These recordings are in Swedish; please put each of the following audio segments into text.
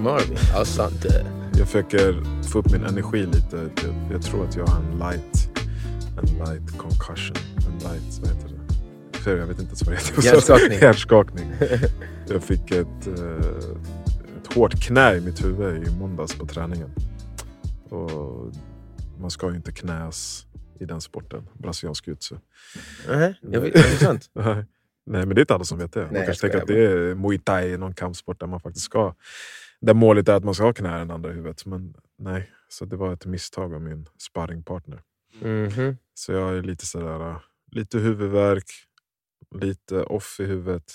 Marvin. Ja, sant. Jag försöker få upp min energi lite. Jag, jag tror att jag har en light, en light concussion. En light, vad heter det? För Jag vet inte ens vad det heter. Hjärnskakning. Hjärnskakning. Jag fick ett, eh, ett hårt knä i mitt huvud i måndags på träningen. Och man ska ju inte knäs i den sporten, brasiliansk jujutsu. Nej, jag vet, det är sant. Nej, men det är inte alla som vet det. Man Nej, kanske jag tänker att det är muay thai, någon kampsport där man faktiskt ska... Där målet är att man ska ha knä den andra huvudet. Men nej, så det var ett misstag av min sparringpartner. Mhm. Så jag är lite sådär, äh, lite huvudvärk, lite off i huvudet.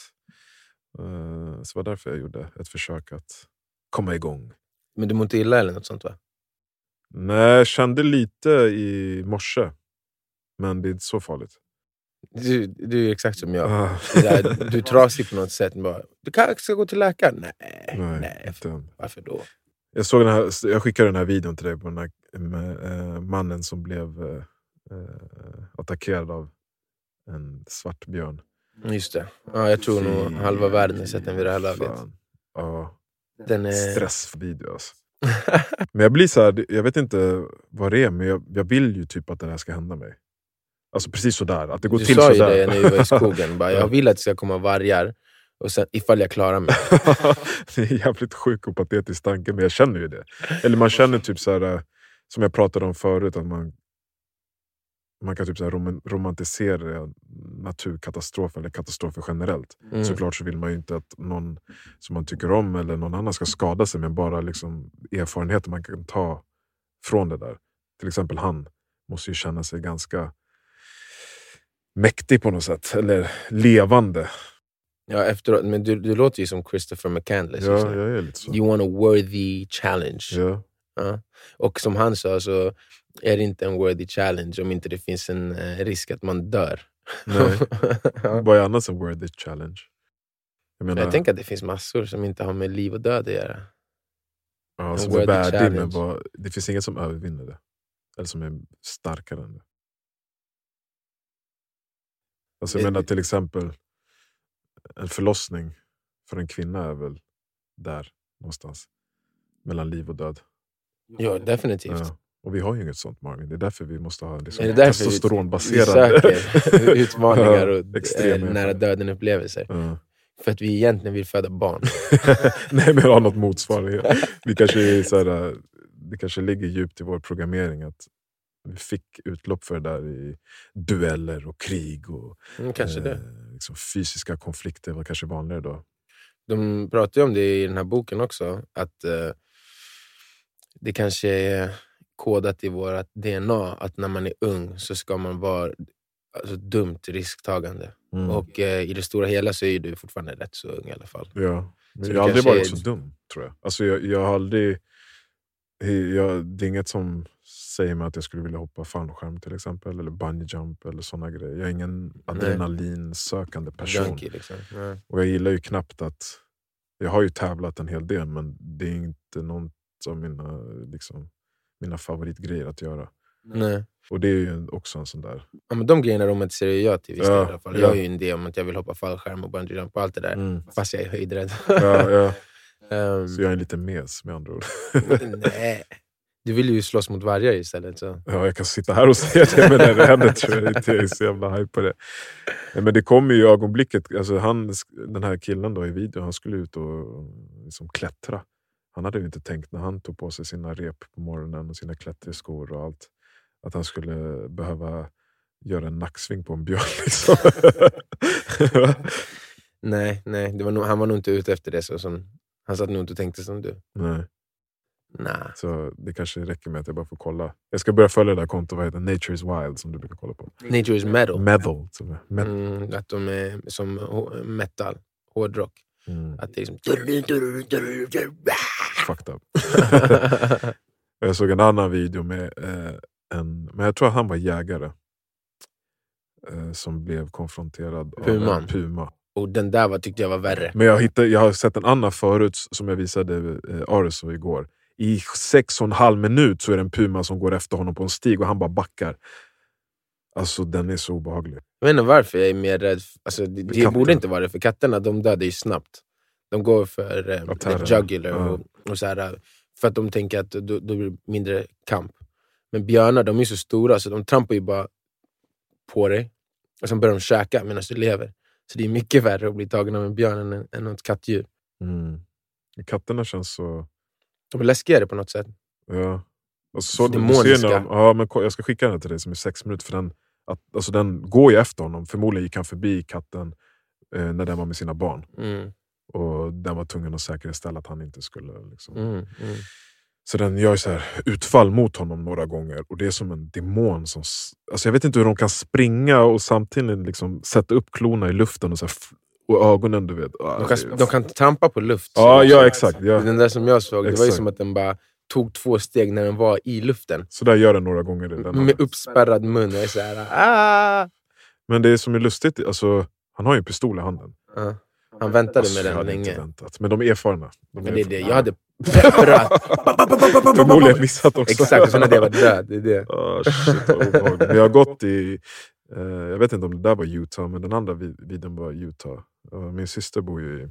Eh, Så det var därför jag gjorde ett försök att komma igång. Men du mår inte illa eller något sånt va? Nej, jag kände lite i morse. Men det är inte så farligt. Du, du är exakt som jag. Ah, där, du är trasig på något sätt. Bara, du kanske ska gå till läkaren? Nej, nej, nej. Varför då? Jag, såg den här, jag skickade den här videon till dig på den här med, eh, mannen som blev eh, eh, attackerad av en svart björn. Just det. Ja, jag tror nog halva världen har sett den vid det här laget. Ja, Den är... stressvideo alltså. Men jag blir så här, jag vet inte vad det är, men jag, jag vill ju typ att det här ska hända mig. Alltså precis sådär, att det går Du till sa ju sådär. det när vi var i skogen. Bara, jag vill att det ska komma vargar, och sen, ifall jag klarar mig. det är en jävligt sjuk och patetisk tanke, men jag känner ju det. Eller man känner typ så här, eh, som jag pratade om förut, att man, man kan typ så rom romantisera naturkatastrofer eller katastrofer generellt. Mm. Såklart så vill man ju inte att någon som man tycker om eller någon annan ska skada sig, men bara liksom erfarenheter man kan ta från det där. Till exempel han måste ju känna sig ganska mäktig på något sätt, eller levande. Ja, efteråt, men du, du låter ju som Christopher McCandless. Ja, liksom. jag är lite så. You want a worthy challenge. Ja. Ja. Och som han sa så är det inte en worthy challenge om inte det finns en eh, risk att man dör. Nej. ja. Vad är annars en worthy challenge? Jag menar, Jag tänker att det finns massor som inte har med liv och död att göra. ja, som är värdig, men vad, det finns inget som övervinner det. Eller som är starkare än det. Alltså, jag menar till exempel, en förlossning för en kvinna är väl där någonstans. Mellan liv och död. Ja, definitivt. Ja. Och vi har ju inget sånt Marvin. Det är därför vi måste ha liksom testosteronbaserade... Vi söker utmaningar och extrema eh, nära döden-upplevelser. Ja. För att vi egentligen vill föda barn. Nej, men ha något motsvarande. Vi kanske är så här, äh, det kanske ligger djupt i vår programmering att vi fick utlopp för det där i dueller och krig. och Mm, kanske det. eh, liksom Fysiska konflikter var kanske vanligare då. De pratar ju om det i den här boken också. Att eh, det kanske är kodat i vårt DNA att när man är ung så ska man vara alltså, dumt risktagande. Mm. Och eh, i det stora hela så är du fortfarande rätt så ung i alla fall. ja. Men Så jag det har aldrig varit är- så dum, tror jag. Alltså, jag, jag har aldrig... Jag, det är inget som säger mig att jag skulle vilja hoppa fallskärm till exempel, eller bungee jump eller såna grejer. Jag är ingen adrenalinsökande person. Junkie, liksom. Och jag gillar ju knappt att... Jag har ju tävlat en hel del, men det är inte något av mina, liksom, mina favoritgrejer att göra. Nej. Och det är ju också en sån där... Ja, men de grejerna romantiserar jag till viss del Ja, i alla fall. ja. Jag har ju en idé om att jag vill hoppa fallskärm och bungee jump och allt det där. Mm. Fast jag är höjdrädd. Ja, ja. Ehm, Så jag är en liten mes med andra ord. nej. Du vill ju slåss mot vargar istället. Så. Ja, jag kan sitta här och säga det, men det händer tror jag inte jag är så jävla hype på det. Men det kommer ju i ögonblicket. Alltså han, den här killen då i videon, han skulle ut och liksom klättra. Han hade ju inte tänkt när han tog på sig sina rep på morgonen och sina klätterskor och allt, att han skulle behöva göra en nacksving på en björn. Liksom. Nej, nej var nog, han var nog inte ute efter det. Så som, han satt nog inte och tänkte som du. Nej, Nah. så det kanske räcker med att jag bara får kolla. Jag ska börja följa det där kontot, vad heter? Nature is wild, som du brukar kolla på. Nature is metal. Metal. Som är, met- Mm, att de är som metal, hårdrock. mm, Att det är liksom... fucked up. Jag såg en annan video med eh, en, men jag tror att han var jägare. Eh, som blev konfronterad av Puman. en puma. och den där var, tyckte jag var värre. Men jag, hittade, jag har sett en annan förut som jag visade eh, Ariso igår. I sex och en halv minut så är det en puma som går efter honom på en stig och han bara backar. Alltså den är så obehaglig. Jag vet inte varför jag är mer rädd. Alltså, det Katter. borde inte vara det, för katterna de dödar ju snabbt. De går för eh, jugular. Ja. Och, och så här, eh, för att de tänker att då, då blir det mindre kamp. Men björnar de är så stora så de trampar ju bara på dig. Och sen börjar de käka medan du lever. Så det är mycket värre att bli tagen av en björn än, än något kattdjur. Mm. Katterna känns så... De är läskigare på något sätt. Ja. Alltså, så, du Demoniska. ser när de, ja, men jag ska skicka den till dig som är sex minuter. För den, att, alltså, den går ju efter honom. Förmodligen gick han förbi katten eh, när den var med sina barn. Mm, Och den var tvungen att säkerställa att han inte skulle... Liksom. mm, mm. Så den gör så här utfall mot honom några gånger. Och det är som en demon som... Alltså jag vet inte hur de kan springa och samtidigt liksom sätta upp klorna i luften och, så och ögonen. du vet. Ah, De, kan, de kan trampa på luft. Ja, ja exakt. Ja. Den där som jag såg, det var ju Exakt. som att den bara tog två steg när den var i luften. Så där gör den några gånger. Den Med uppspärrad mun. Jag är så här, ah! Men det som är lustigt, alltså, han har ju en pistol i handen. Ja. Han väntade Alltså, med jag den inte länge. väntat. Men de är erfarna. De Men det är det. Jag hade pepprat. Förmodligen missat också. Exakt, sen hade jag varit död. Det är det. Ah, shit, vad. Men jag har gått i, jag vet inte om det där var Utah, men den andra vid- videon var Utah. Eh, min syster bor ju i,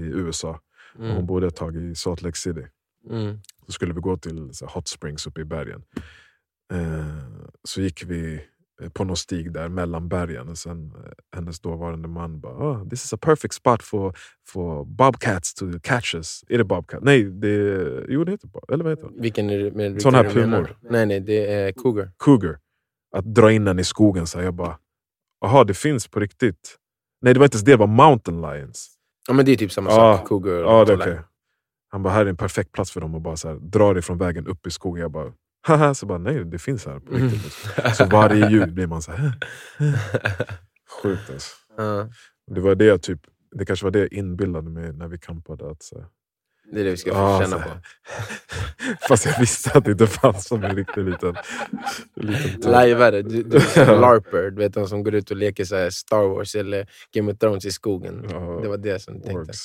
i USA och hon Mm. bodde ett tag i Salt Lake City. Mm. Så skulle vi gå till så Hot Springs uppe i bergen. Eh, så gick vi eh, på någon stig där mellan bergen och sen eh, hennes dåvarande man bara oh, “This is a perfect spot for, for bobcats to catch us”. Är det bobcat? Nej, det, jo det heter bob, eller vad heter det? Vilken är det? Sån här pumor. Nej, nej, det är cougar. Cougar. Att dra in den i skogen. Så här, jag bara, jaha det finns på riktigt. Nej det var inte ens det, det var mountain lions. Ja, men det är typ samma sak. Cougar Ja, det okej. Han bara, här är en perfekt plats för dem att bara så här, dra det från vägen upp i skogen. Jag bara, haha. Så bara, nej det finns här på Mm. riktigt. liksom. Så varje jul blir man så här. Sjukt alltså. Ja, Det var det jag typ, det kanske var det jag inbillade mig när vi campade. Att, så här, det är det vi ska Ja, känna på. fast jag visste att det inte fanns som en riktig liten... liten Lajvare, du, du är larper, du vet de som går ut och leker så här Star Wars eller Game of Thrones i skogen. Ja, Det var det som du tänkte. orks.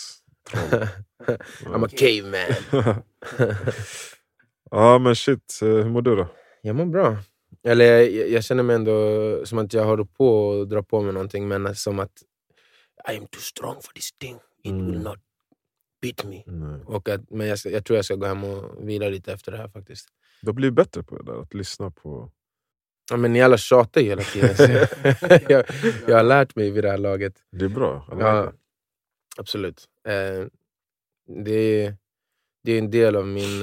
I'm a caveman. ja men shit, hur mår du då? Jag mår bra. Eller jag, jag- känner mig ändå som att jag håller på att dra på mig någonting, men som att I am too strong for this thing. It Mm. will not beat me. Nej. Och att, men jag, ska, jag tror jag ska gå hem och vila lite efter det här faktiskt. Du har blivit bättre på det där, att lyssna på... Ja, men ni alla tjatar ju hela tiden. jag, jag, har lärt mig vid det här laget. Det är bra. Ja, absolut. Eh, det, är, det är en del av min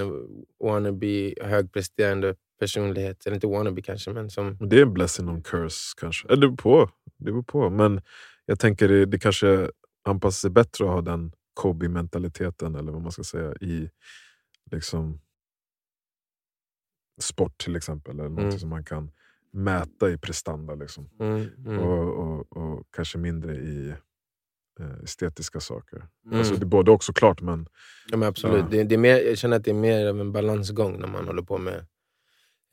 wannabe högpresterande personlighet. Eller inte wannabe kanske, men som... Det är en blessing och en curse kanske. Eller det beror på. Det beror på. Men jag tänker det, det kanske anpassar sig bättre att ha den Kobe-mentaliteten, eller vad man ska säga, i liksom sport till exempel. Eller något Mm. som man kan mäta i prestanda. Liksom. Mm, mm, Och, och, och kanske mindre i eh, estetiska saker. mm. Alltså, det är både också klart, men Ja, men absolut. Ja. Det, det är mer, jag känner att det är mer av en balansgång när man håller på med,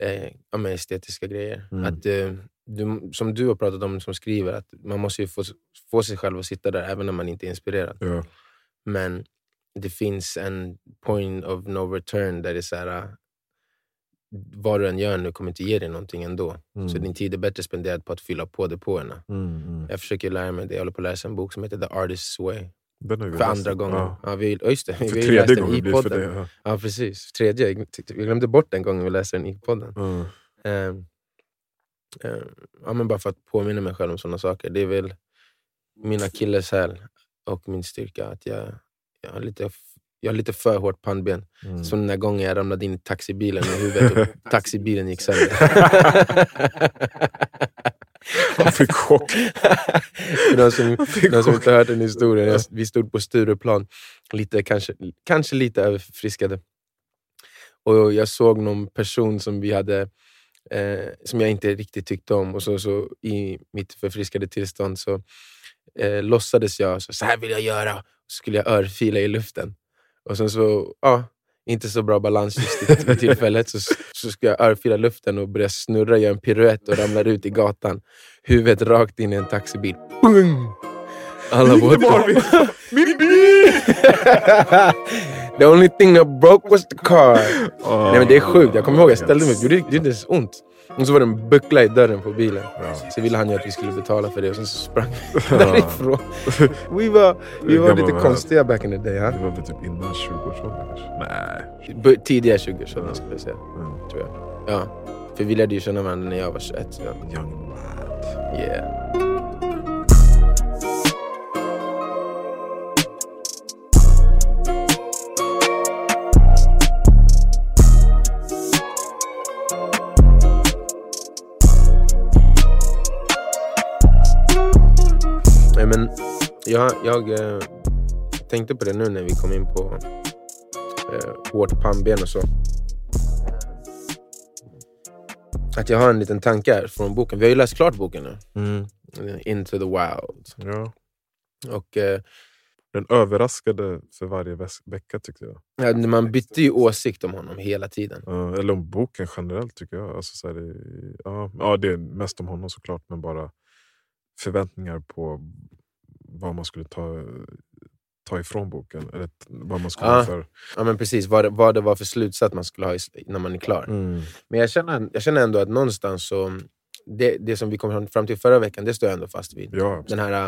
eh, ja, med estetiska grejer. Mm. Att, eh, du, som du har pratat om som skriver, att man måste ju få, få sig själv att sitta där även när man inte är inspirerad. ja, Men det finns en point of no return där det är så här, äh, vad du än gör nu kommer inte ge dig någonting ändå. Mm. Så din tid är bättre spenderad på att fylla på depåerna. mm, mm. Jag försöker lära mig det. Jag håller på att läsa en bok som heter The Artist's Way. Den har vi För läst. andra gången. Ja. Ja. vi, ja, just det. Vi För ju tredje gången i det för podden. det. Ja. Ja, precis. Tredje. Jag glömde bort den gången vi läste den i podden. Ja. Ehm, ehm, ja, men bara för att påminna mig själv om sådana saker. Det är väl min akilleshäl och min styrka. Att jag, jag, har lite, jag har lite för hårt pannben. Mm. Som den där gången jag ramlade in i taxibilen med huvudet och taxibilen gick sönder. Jag fick chock. För de som, de som inte hört den historien, jag, vi stod på Stureplan, lite, kanske, kanske lite överförfriskade. Och jag såg någon person som vi hade eh, som jag inte riktigt tyckte om. Och så, så I mitt förfriskade tillstånd så eh, låtsades jag, så, så här vill jag göra. Så skulle jag örfila i luften. Och sen så, ja, inte så bra balans just i, i tillfället. Så, så ska jag örfila luften och börja snurra, göra en piruett och ramlar ut i gatan. Huvudet rakt in i en taxibil. Boom! Alla båda... min, bil! The only thing that broke was the car. Ah. Nej men det är sjukt, jag kommer ihåg jag ställde mig upp, det gjorde inte ens ont. Och så var det en buckla i dörren på bilen. Ja. Så ville han ju att vi skulle betala för det och sen så sprang vi Ja. därifrån. Vi var, vi var lite konstiga back in the day. Det Ha? var väl typ innan 20-årsåldern kanske? Nej. Tidiga 20-årsåldern skulle jag säga. Mm. Tror jag. Ja. För vi lärde ju känna varandra när jag var 21. Så. Young mad. Yeah. Nej, men jag, jag eh, tänkte på det nu när vi kom in på eh, hårt pannben och så. Att jag har en liten tanke här från boken. Vi har ju läst klart boken nu. Eh, Into the Wild. Ja. Och, eh, Den överraskade för varje vecka tyckte jag. ja, man bytte ju åsikt om honom hela tiden. Ja, eller om boken generellt tycker jag. Alltså, så här, det, ja, ja, det är mest om honom såklart, men bara förväntningar på vad man skulle ta, ta ifrån boken. Eller vad man skulle Ja. för... Ja, men precis, vad, vad det var för slutsats man skulle ha när man är klar. Mm. Men jag känner, jag känner ändå att någonstans så... Det, det som vi kom fram till förra veckan, det står jag ändå fast vid. Ja. Den här...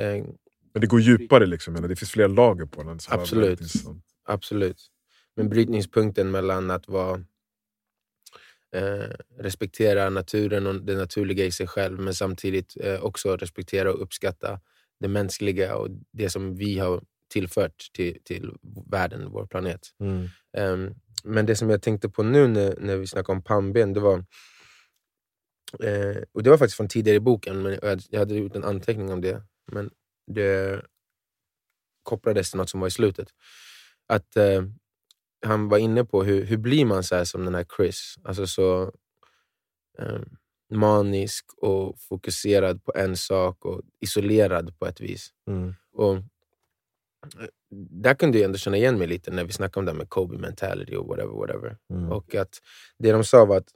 Eh, Men det går djupare, liksom, det finns fler lager på den. Absolut. Absolut. Men brytningspunkten mellan att vara eh, respektera naturen och det naturliga i sig själv men samtidigt eh, också respektera och uppskatta det mänskliga och det som vi har tillfört till, till världen, vår planet. Mm. Ehm, men det som jag tänkte på nu när, när vi snackade om pannben, det var eh, och det var faktiskt från tidigare i boken, men jag, jag hade gjort en anteckning om det. Men det kopplades till något som var i slutet. Att Han var inne på hur, hur blir man så här som den här Chris? Alltså så eh, manisk och fokuserad på en sak och isolerad på ett vis. Mm. Och eh, där kunde jag ändå känna igen mig lite när vi snackade om det här med Kobe mentality och whatever. whatever. Mm. Och att det de sa var att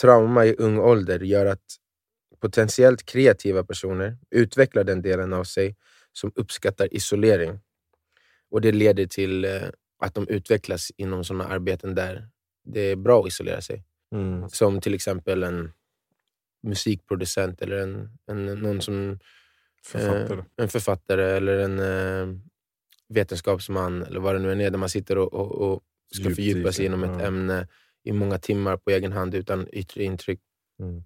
trauma i ung ålder gör att potentiellt kreativa personer utvecklar den delen av sig som uppskattar isolering. Och det leder till eh, att de utvecklas inom sådana arbeten där det är bra att isolera sig. Mm. Som till exempel en musikproducent eller en, en, någon som Författare. Eh, en författare eller en eh, vetenskapsman eller vad det nu än är, där man sitter och, och, och ska Djupdyker, fördjupa sig inom ett ja. ämne i många timmar på egen hand utan yttre intryck. Mm.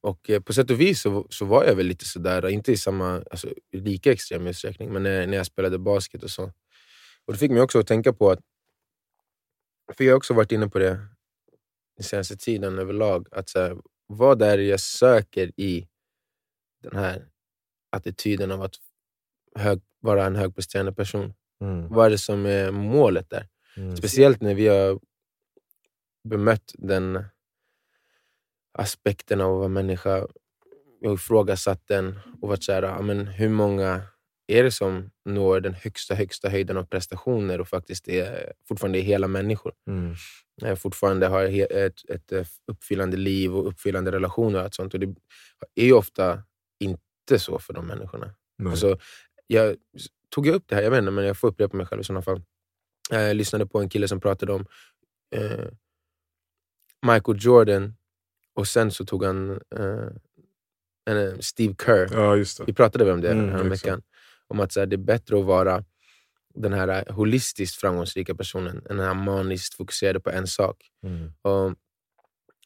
Och eh, på sätt och vis så, så var jag väl lite sådär, inte i samma, alltså, lika extrem utsträckning, men när, när jag spelade basket och så. Och det fick mig också att tänka på att, för jag har också varit inne på det den senaste tiden överlag, att så här, vad är det jag söker i den här attityden av att hög, vara en högpresterande person? Mm. Vad är det som är målet där? Mm. Speciellt när vi har bemött den aspekten av att vara människa och ifrågasatt den och varit såhär, men hur många är det som når den högsta, högsta höjden av prestationer och faktiskt är, fortfarande är hela människor? Mm. eh, fortfarande har ett, ett eh, uppfyllande liv och uppfyllande relationer och allt sånt. Och det är ju ofta inte så för de människorna. Nej. Alltså, jag tog jag upp det här, jag vet inte, men jag får upprepa mig själv i sådana fall. Jag lyssnade på en kille som pratade om eh, Michael Jordan och sen så tog han eh, Steve Kerr. ja. Vi pratade väl om det Mm, här exakt. veckan. Om att så här, det är bättre att vara den här holistiskt framgångsrika personen än den här maniskt fokuserade på en sak. Mm. Och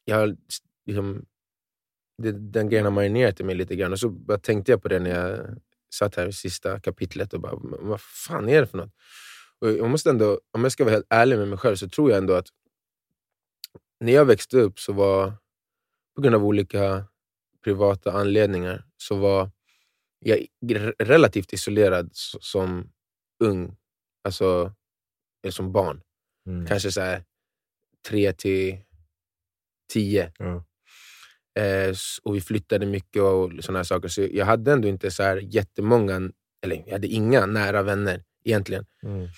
jag liksom, det, den grejen har marinerat i mig lite grann. Och så bara tänkte jag på det när jag satt här i sista kapitlet och bara, "Men vad fan är det för något? Och jag måste ändå, om jag ska vara helt ärlig med mig själv så tror jag ändå att när jag växte upp så var, på grund av olika privata anledningar, så var jag r- relativt isolerad som ung, alltså eller som barn. Mm. Kanske så här tre till tio. Ja. Eh, och vi flyttade mycket och sådana saker. Så jag hade ändå inte så här jättemånga, eller jag hade inga nära vänner egentligen. Mm.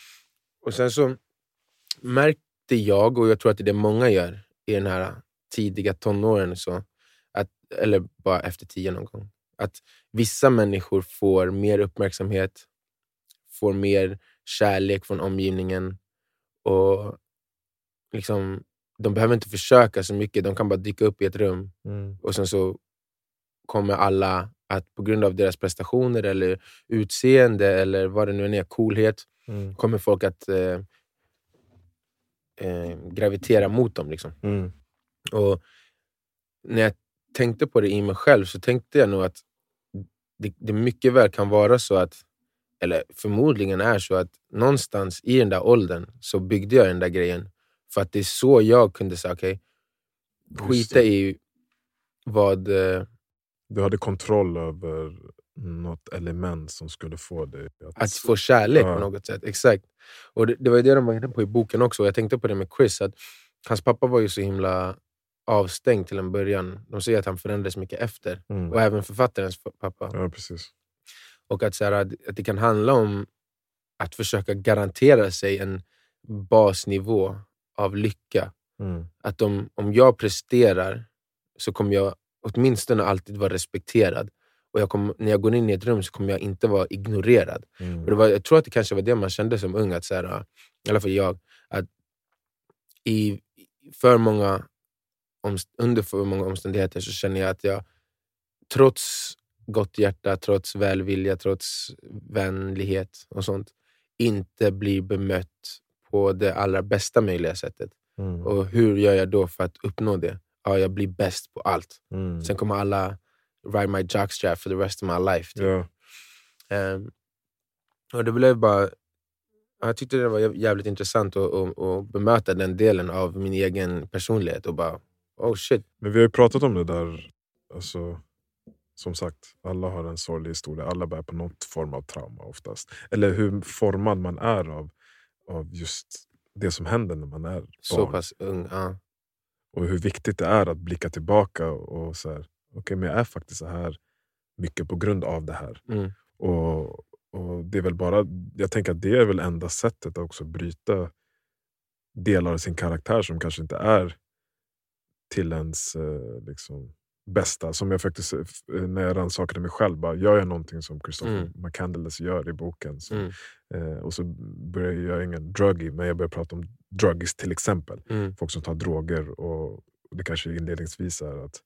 Och sen så märkte jag, och jag tror att det är det många gör i den här tidiga tonåren, så att, eller bara efter tio någon gång, att vissa människor får mer uppmärksamhet, får mer kärlek från omgivningen och liksom de behöver inte försöka så mycket, de kan bara dyka upp i ett rum Mm. och sen så kommer alla att på grund av deras prestationer eller utseende eller vad det nu än är, coolhet, Mm. kommer folk att eh, eh, gravitera mot dem. Liksom. Mm. Och när jag tänkte på det i mig själv så tänkte jag nog att det, det mycket väl kan vara så att, eller förmodligen är så att någonstans i den där åldern så byggde jag den där grejen. För att det är så jag kunde säga, okej, skita i vad... Eh, Du hade kontroll över något element som skulle få dig att... att få kärlek Ja. på något sätt. Exakt. Och det, det var ju det de var inne på i boken också. Jag tänkte på det med Chris, att hans pappa var ju så himla avstängd till en början. De säger att han förändrades mycket efter. Mm. Och även författarens pappa. Ja, precis. Och att, så här, att det kan handla om att försöka garantera sig en basnivå av lycka. Mm. Att om, om jag presterar så kommer jag åtminstone alltid vara respekterad. Och jag kommer, när jag går in i ett rum så kommer jag inte vara ignorerad. Mm. Och det var, jag tror att det kanske var det man kände som ung, att så här, i alla fall jag, att i för många under för många omständigheter så känner jag att jag trots gott hjärta, trots välvilja, trots vänlighet och sånt inte blir bemött på det allra bästa möjliga sättet. Mm. Och hur gör jag då för att uppnå det? Ja, jag blir bäst på allt. Mm. Sen kommer alla ride my jockstrap for the rest of my life. Typ. Ja. Ehm, och det blev bara... Jag tyckte det var jä- jävligt intressant att, att, att bemöta den delen av min egen personlighet och bara, oh shit. Men vi har ju pratat om det där, alltså, som sagt, alla har en sorglig historia. Alla bär på något form av trauma oftast. Eller hur formad man är av, av just det som händer när man är barn. Så pass ung. Ja. Och hur viktigt det är att blicka tillbaka och så här, okej men jag är faktiskt så här mycket på grund av det här. Mm. Och, och det är väl bara, jag tänker att det är väl enda sättet att också bryta delar av sin karaktär som kanske inte är till ens eh, liksom, bästa. Som jag faktiskt, eh, när jag rannsakade mig själv, bara, gör jag någonting som Christopher Mm. McCandless gör i boken. Så, Mm. eh, och så börjar jag göra ingen druggy, men jag börjar prata om druggies till exempel. Mm. Folk som tar droger och det kanske inledningsvis är att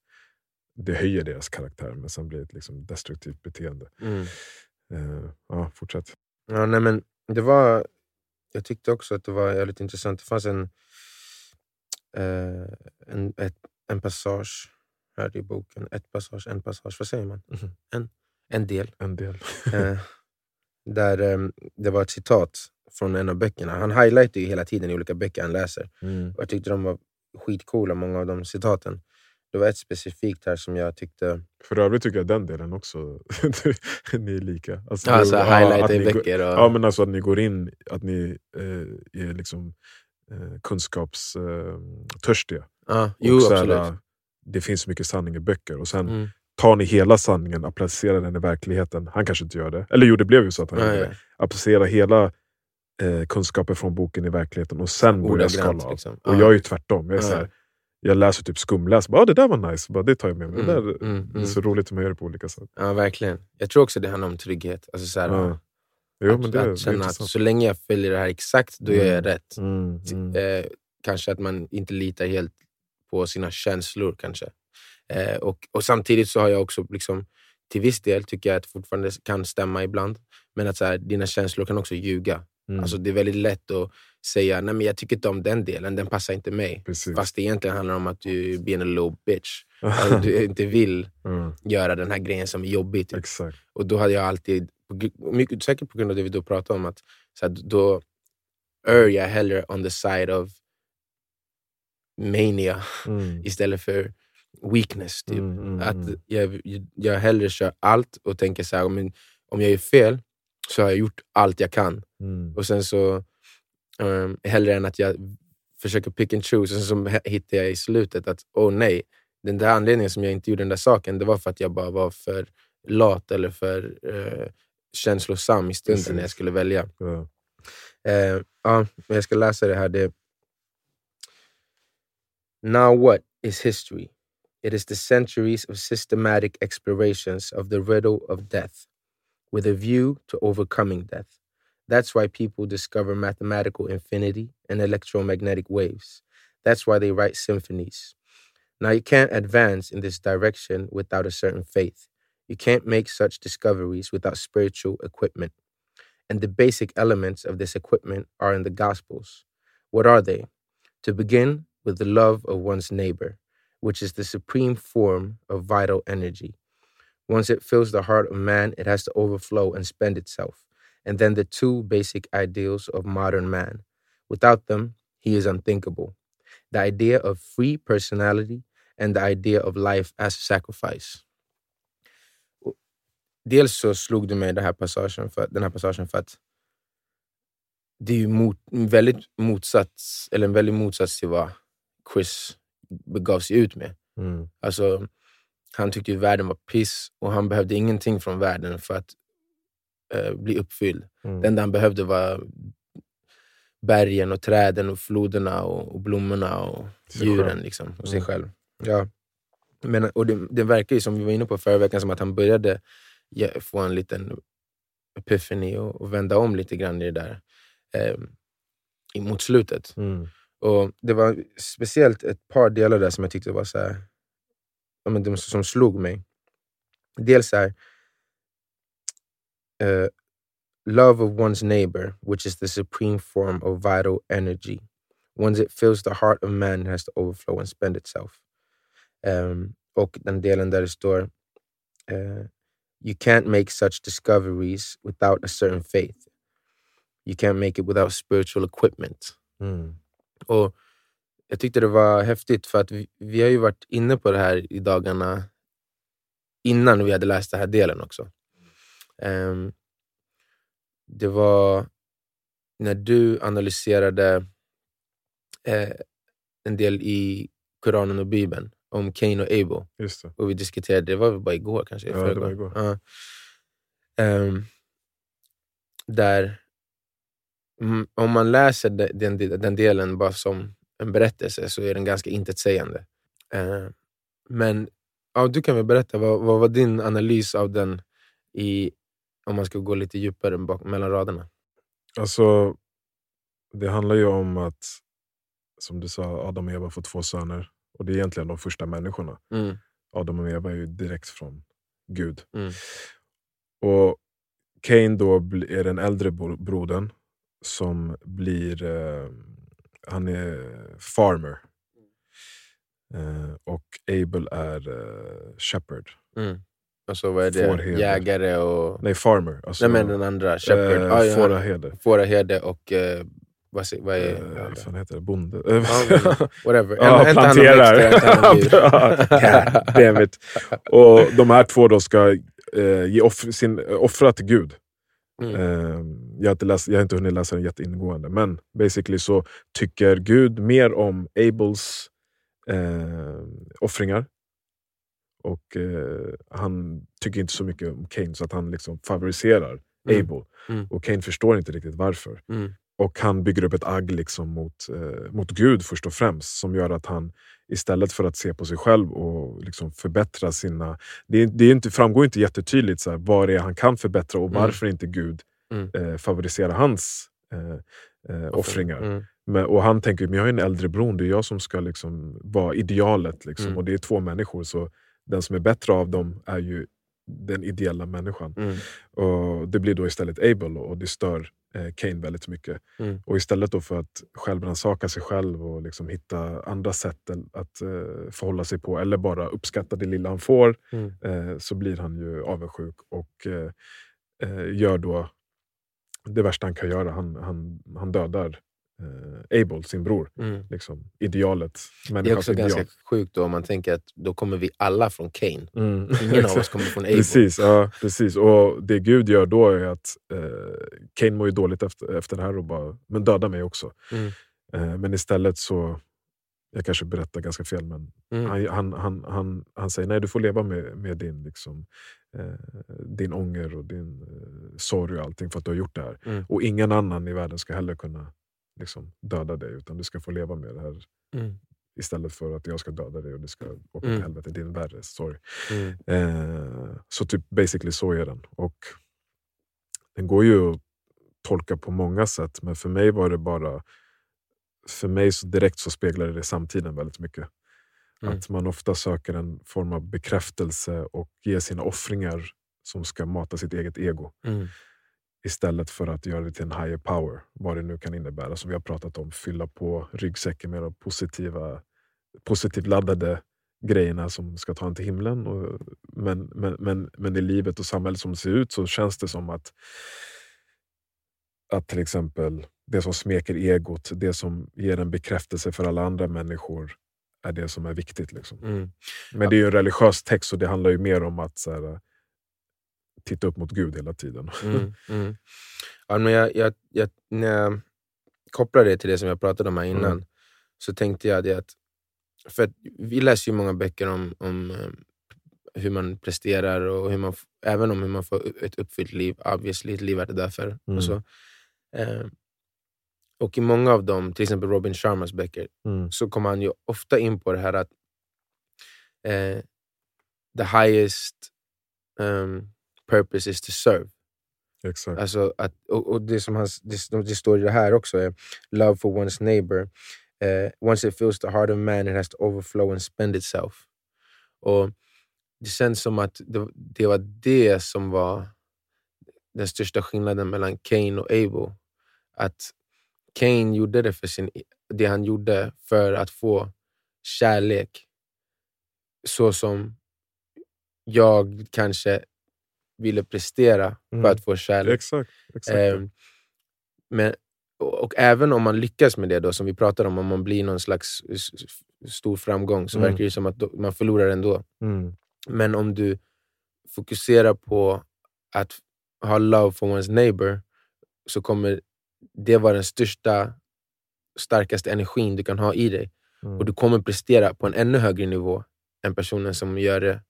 det höjer deras karaktär men sen blir det ett liksom destruktivt beteende. Mm. Eh, ja, fortsätt. Ja, nej, men det var, jag tyckte också att det var jävligt intressant. Det fanns en, eh, en, ett, en passage här i boken. Ett passage, en passage, vad säger man? Mhm. En, en del. En del. Eh, där eh, det var ett citat från en av böckerna. Han highlightar ju hela tiden i olika böcker han läser. Mm. Och jag tyckte de var skitcoola, många av de citaten. Det var ett specifikt här som jag tyckte... För övrigt tycker jag den delen också, ni är lika. Alltså, Alltså, highlighta i böcker. Och, Ja, men alltså att ni går in, att ni eh, är liksom kunskapstörstiga. ja, jo, och så absolut. eh, det finns mycket sanning i böcker och sen Mm. tar ni hela sanningen och applicerar den i verkligheten. Han kanske inte gör det. Eller jo, det blev ju så att han Ja, gjorde ja. det. Applicera hela eh, kunskapen från boken i verkligheten och sen börja skala av. Liksom. Och Ja. jag är ju tvärtom. Jag, är Ja. så här, jag läser typ skumläs. Bara, ah, det där var nice. Bara, det tar jag med mig. Det, Mm, där, mm, det är mm. så roligt att man gör det på olika sätt. Ja, verkligen. Jag tror också det handlar om trygghet. Alltså, så, här. Jo, att, det, att känna att så länge jag följer det här exakt, då gör jag Mm. rätt. Mm, mm. Eh, kanske att man inte litar helt på sina känslor. kanske. Eh, och, och Samtidigt så har jag också, liksom, till viss del, tycker jag att fortfarande kan stämma ibland. Men att så här, dina känslor kan också ljuga. Mm. Alltså, det är väldigt lätt att säga nej men jag tycker inte om den delen, den passar inte mig. Precis. Fast det egentligen handlar om att du är a little bitch. Alltså, du inte vill Mm, göra den här grejen som är jobbig. Typ. exakt. Och då hade jag alltid, mycket, säkert på grund av det vi då pratade om, att så här, då är jag hellre on the side of mania Mm. istället för weakness. Typ. Mm, mm, Att mm. jag, jag hellre kör allt och tänker så här, men om jag gör fel så har jag gjort allt jag kan. Mm. Och sen så, um, hellre än att jag försöker pick and choose, och sen så hittar jag i slutet att åh nej, den där anledningen som jag inte gjorde den där saken, det var för att jag bara var för lat eller för uh, känslosam i stunden Precis. när jag skulle välja. Ja. Eh, ja, jag ska läsa det här. Det... Now what is history? It is the centuries of systematic explorations of the riddle of death, with a view to overcoming death. That's why people discover mathematical infinity and electromagnetic waves. That's why they write symphonies. Now, you can't advance in this direction without a certain faith. You can't make such discoveries without spiritual equipment. And the basic elements of this equipment are in the Gospels. What are they? To begin with the love of one's neighbor, which is the supreme form of vital energy. Once it fills the heart of man, it has to overflow and spend itself. And then the two basic ideals of modern man. Without them, he is unthinkable. The idea of free personality and the idea of life as a sacrifice. Dels så slog det mig den här passagen för, den här passagen för att det är ju mot, väldigt motsats, eller en väldig motsats till vad Chris begav sig ut med. Mm. Alltså, han tyckte ju världen var piss och han behövde ingenting från världen för att eh, bli uppfylld. Mm. Det enda han behövde var bergen och träden och floderna och, och blommorna och djuren liksom, och sig Mm. själv. Ja. Men, och det, det verkar ju, som vi var inne på förra veckan, som att han började få en liten epiphany och, och vända om lite grann i det där eh, mot slutet. Mm. Och Det var speciellt ett par delar där som jag tyckte var så här, men de som slog mig. Dels här, eh, love of one's neighbor, which is the supreme form of vital energy. Once it fills the heart of man, it has to overflow and spend itself. Ehm, och den delen där det står eh, You can't make such discoveries without a certain faith. You can't make it without spiritual equipment. Mm. Och Jag tyckte det var häftigt för att vi, vi har ju varit inne på det här i dagarna innan vi hade läst den här delen också. Ehm, det var när du analyserade eh, en del i Koranen och Bibeln om Cain och Abel. Och vi diskuterade, det var väl bara igår kanske? Ja, det var igår. Ja. Ehm, där, mm, om man läser de- den, den delen bara som en berättelse så är den ganska intetsägande. Ehm, men ja, du kan väl berätta, vad, vad var din analys av den i, om man ska gå lite djupare bak, mellan raderna? Alltså, det handlar ju om att, som du sa, Adam och Eva får två söner. Och det är egentligen de första människorna. Mm, Adam och Eva är ju direkt från Gud. mm, Och Cain då är den äldre bro- brodern som blir... Eh, han är farmer. Eh, och Abel är eh, shepherd. mm. Och så vad är det? Fårherde. Jägare och... Nej, farmer. Alltså, Nej men den andra, shepherd. eh, Ah, ja, fåraherde. Fåraherde och... Eh, vad, vad är Eh, vad fan heter det? Bonde? Men whatever. Ja, djur. planterar. Damn it. Och de här två då ska eh, ge off sin, eh, offra till Gud. Mm. Eh, jag, har inte läst, jag har inte hunnit läsa den jätteingående, men basically så tycker Gud mer om Abels eh, offringar. Och eh, han tycker inte så mycket om Cain, så att han liksom favoriserar Mm. Abel. Mm. Och Cain förstår inte riktigt varför. Mm. Och han bygger upp ett agg liksom mot, eh, mot Gud först och främst. Som gör att han istället för att se på sig själv och liksom förbättra sina... Det, det är inte, framgår inte jättetydligt så här, vad det är han kan förbättra och Mm. varför inte Gud Mm. eh, favoriserar hans eh, eh, offringar. Mm. Men, och han tänker men jag är en äldre bror, det är jag som ska liksom vara idealet. Liksom. Mm. Och det är två människor, så den som är bättre av dem är ju den ideella människan. Mm. Och Det blir då istället Abel och det stör eh, Cain väldigt mycket. Mm. Och istället då för att självrannsaka sig själv och liksom hitta andra sätt att eh, förhålla sig på, eller bara uppskatta det lilla han får, Mm. eh, så blir han ju avundsjuk och eh, eh, gör då det värsta han kan göra. Han, han, han dödar eh, Abel, sin bror. Mm. Liksom, idealet. Det är också ideal. ganska sjukt då om man tänker att då kommer vi alla från Cain. Mm. Ingen av oss kommer från Abel. Precis, ja, precis. Och det Gud gör då är att eh, Cain mår ju dåligt efter, efter det här och bara, men döda mig också. Mm. Eh, men istället så, jag kanske berättar ganska fel, men Mm. han, han, han, han, han säger nej du får leva med, med din, liksom, eh, din ånger och din eh, sorg och allting för att du har gjort det här. Mm. Och ingen annan i världen ska heller kunna liksom, döda dig, utan du ska få leva med det här Mm. istället för att jag ska döda dig och du ska åka Mm. till helvete, din värre sorg. Mm. Eh, så typ basically så är den. Och den går ju att tolka på många sätt, men för mig var det bara för mig så direkt så speglar det samtiden väldigt mycket. Mm. Att man ofta söker en form av bekräftelse och ger sina offringar som ska mata sitt eget ego. Mm. Istället för att göra det till en higher power, vad det nu kan innebära. Som vi har pratat om, fylla på ryggsäcken med de positiva, positivt laddade grejerna som ska ta en till himlen. Och, men, men, men, men i livet och samhället som det ser ut så känns det som att, att till exempel det som smeker egot, det som ger en bekräftelse för alla andra människor är det som är viktigt. Liksom. Mm. Men det är ju en religiös text och det handlar ju mer om att så här, titta upp mot Gud hela tiden. Mm, mm. Ja, men jag, jag, jag, när jag kopplar det till det som jag pratade om här innan, Mm. så tänkte jag det att, för att vi läser ju många böcker om, om eh, hur man presterar och hur man, även om hur man får ett uppfyllt liv, obviously ett liv värt att dö för. Mm. Och, så. Eh, och i många av dem, till exempel Robin Sharmas böcker, Mm. så kommer han ju ofta in på det här att eh, the highest um, purpose is to serve. Exakt. Alltså att, och, och det som hans, det, det står ju det här också, är love for one's neighbor. Eh, once it fills the heart of man it has to overflow and spend itself. Och Det känns som att det, det var det som var den största skillnaden mellan Cain och Abel. Att Cain gjorde det, för sin, det han gjorde för att få kärlek. Så som jag kanske ville prestera Mm. för att få kärlek. Exakt. exakt. Ehm, men, och, och även om man lyckas med det, då, som vi pratade om, om man blir någon slags stor framgång, så Mm. verkar det som att då, man förlorar ändå. Mm. Men om du fokuserar på att ha love for one's neighbor, så kommer det vara den största, starkaste energin du kan ha i dig. Mm. Och du kommer prestera på en ännu högre nivå än personen som gör det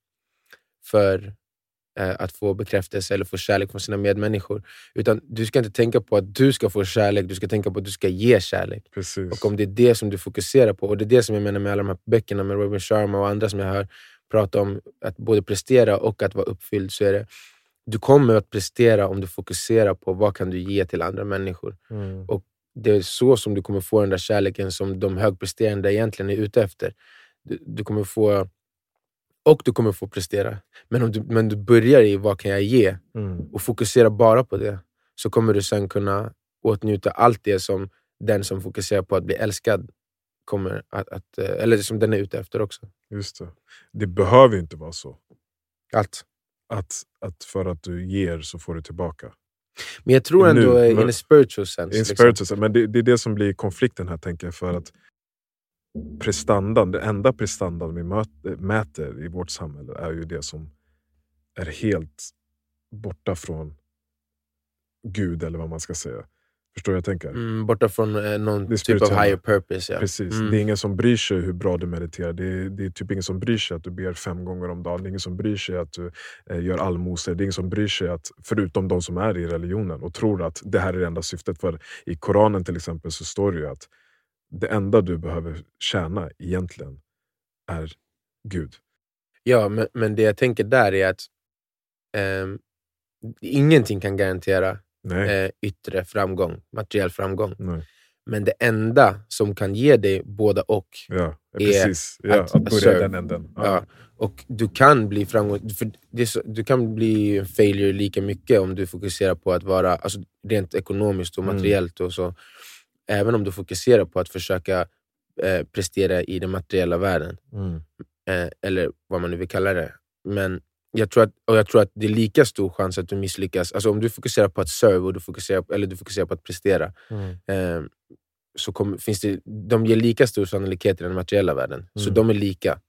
för eh, att få bekräftelse eller få kärlek från sina medmänniskor. Utan du ska inte tänka på att du ska få kärlek, du ska tänka på att du ska ge kärlek. Precis. Och om det är det som du fokuserar på, och det är det som jag menar med alla de här böckerna med Robin Sharma och andra som jag hör prata om att både prestera och att vara uppfylld, så är det du kommer att prestera om du fokuserar på vad kan du ge till andra människor. Mm. Det är så som du kommer få den där kärleken som de högpresterande egentligen är ute efter. Du, du kommer få och du kommer få prestera. Men om du, men du börjar i vad kan jag ge Mm. och fokuserar bara på det, så kommer du sen kunna åtnjuta allt det som den som fokuserar på att bli älskad kommer att, att eh, eller som den är ute efter också. Just det. det behöver inte vara så. Allt. Att, att för att du ger så får du tillbaka. Men jag tror ändå Nu, in men- a spiritual sense. In liksom. spiritual sense. Men det, det är det som blir konflikten här, tänker jag. För att prestandan, den enda prestandan vi mäter i vårt samhälle är ju det som är helt borta från Gud, eller vad man ska säga. Förstår du jag tänker? Mm, borta från eh, någon typ av higher purpose. Ja. Precis. Mm. Det är ingen som bryr sig hur bra du mediterar. Det är, det är typ ingen som bryr sig att du ber fem gånger om dagen. Det är ingen som bryr sig att du eh, gör allmosor. Det är ingen som bryr sig, att, förutom de som är i religionen och tror att det här är det enda syftet. För I Koranen till exempel så står det ju att det enda du behöver tjäna egentligen är Gud. Ja, men, men det jag tänker där är att ehm, ingenting kan garantera eh, yttre framgång, materiell framgång. Nej. Men det enda som kan ge dig båda och, Ja, är. Ja, att att, börja serve. den änden. Ja. ja. och du kan bli framgång, för det är så, du kan bli en failure lika mycket om du fokuserar på att vara alltså rent ekonomiskt och Mm. materiellt. och så. Även om du fokuserar på att försöka eh, prestera i den materiella världen. Mm. eh, eller vad man nu vill kalla det. Men jag tror, att, och jag tror att det är lika stor chans att du misslyckas. Alltså om du fokuserar på att serve och du fokuserar, eller du fokuserar på att prestera, Mm. eh, så kom, finns det, de ger lika stor sannolikhet i den materiella världen. Så Mm. de är lika.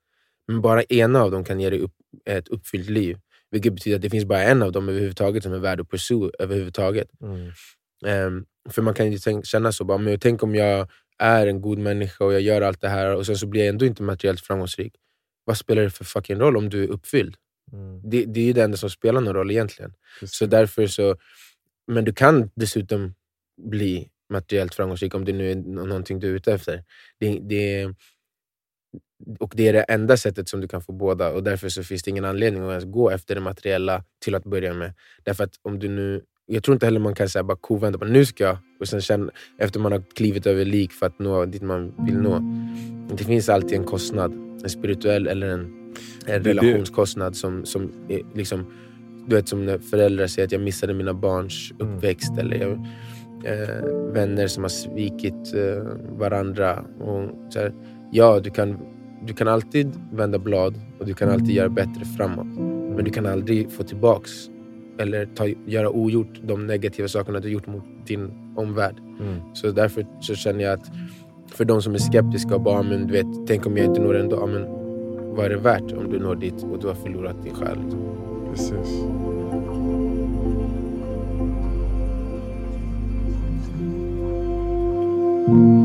Men bara ena av dem kan ge dig upp, ett uppfyllt liv. Vilket betyder att det finns bara en av dem överhuvudtaget som är värd att pursue överhuvudtaget. Mm. Ehm, för man kan ju känna så, bara, men tänk om jag är en god människa och jag gör allt det här och sen så blir jag ändå inte materiellt framgångsrik. Vad spelar det för fucking roll om du är uppfylld? Mm. Det, det är ju det enda som spelar någon roll egentligen. Precis. Så därför så, men du kan dessutom bli materiellt framgångsrik om det nu är nå- någonting du är ute efter. Det, det, och det är det enda sättet som du kan få båda och därför så finns det ingen anledning att ens gå efter det materiella till att börja med. Därför att om du nu jag tror inte heller man kan säga bara kovända på nu ska jag, och sen känna, efter man har klivit över lik för att nå dit man vill nå. Det finns alltid en kostnad, en spirituell eller en, en relationskostnad som, som är liksom, du vet som när föräldrar säger att jag missade mina barns Mm. uppväxt eller jag, eh, vänner som har svikit eh, varandra. Och så här, ja, du kan, du kan alltid vända blad och du kan alltid göra bättre framåt. Men du kan aldrig få tillbaks eller ta, göra ogjort de negativa sakerna du gjort mot din omvärld. Mm. Så därför så känner jag att för de som är skeptiska och bara, ah, men du vet, tänk om jag inte når ändå. Ah, men vad är det värt om du når dit och du har förlorat din själ? Precis. Mm.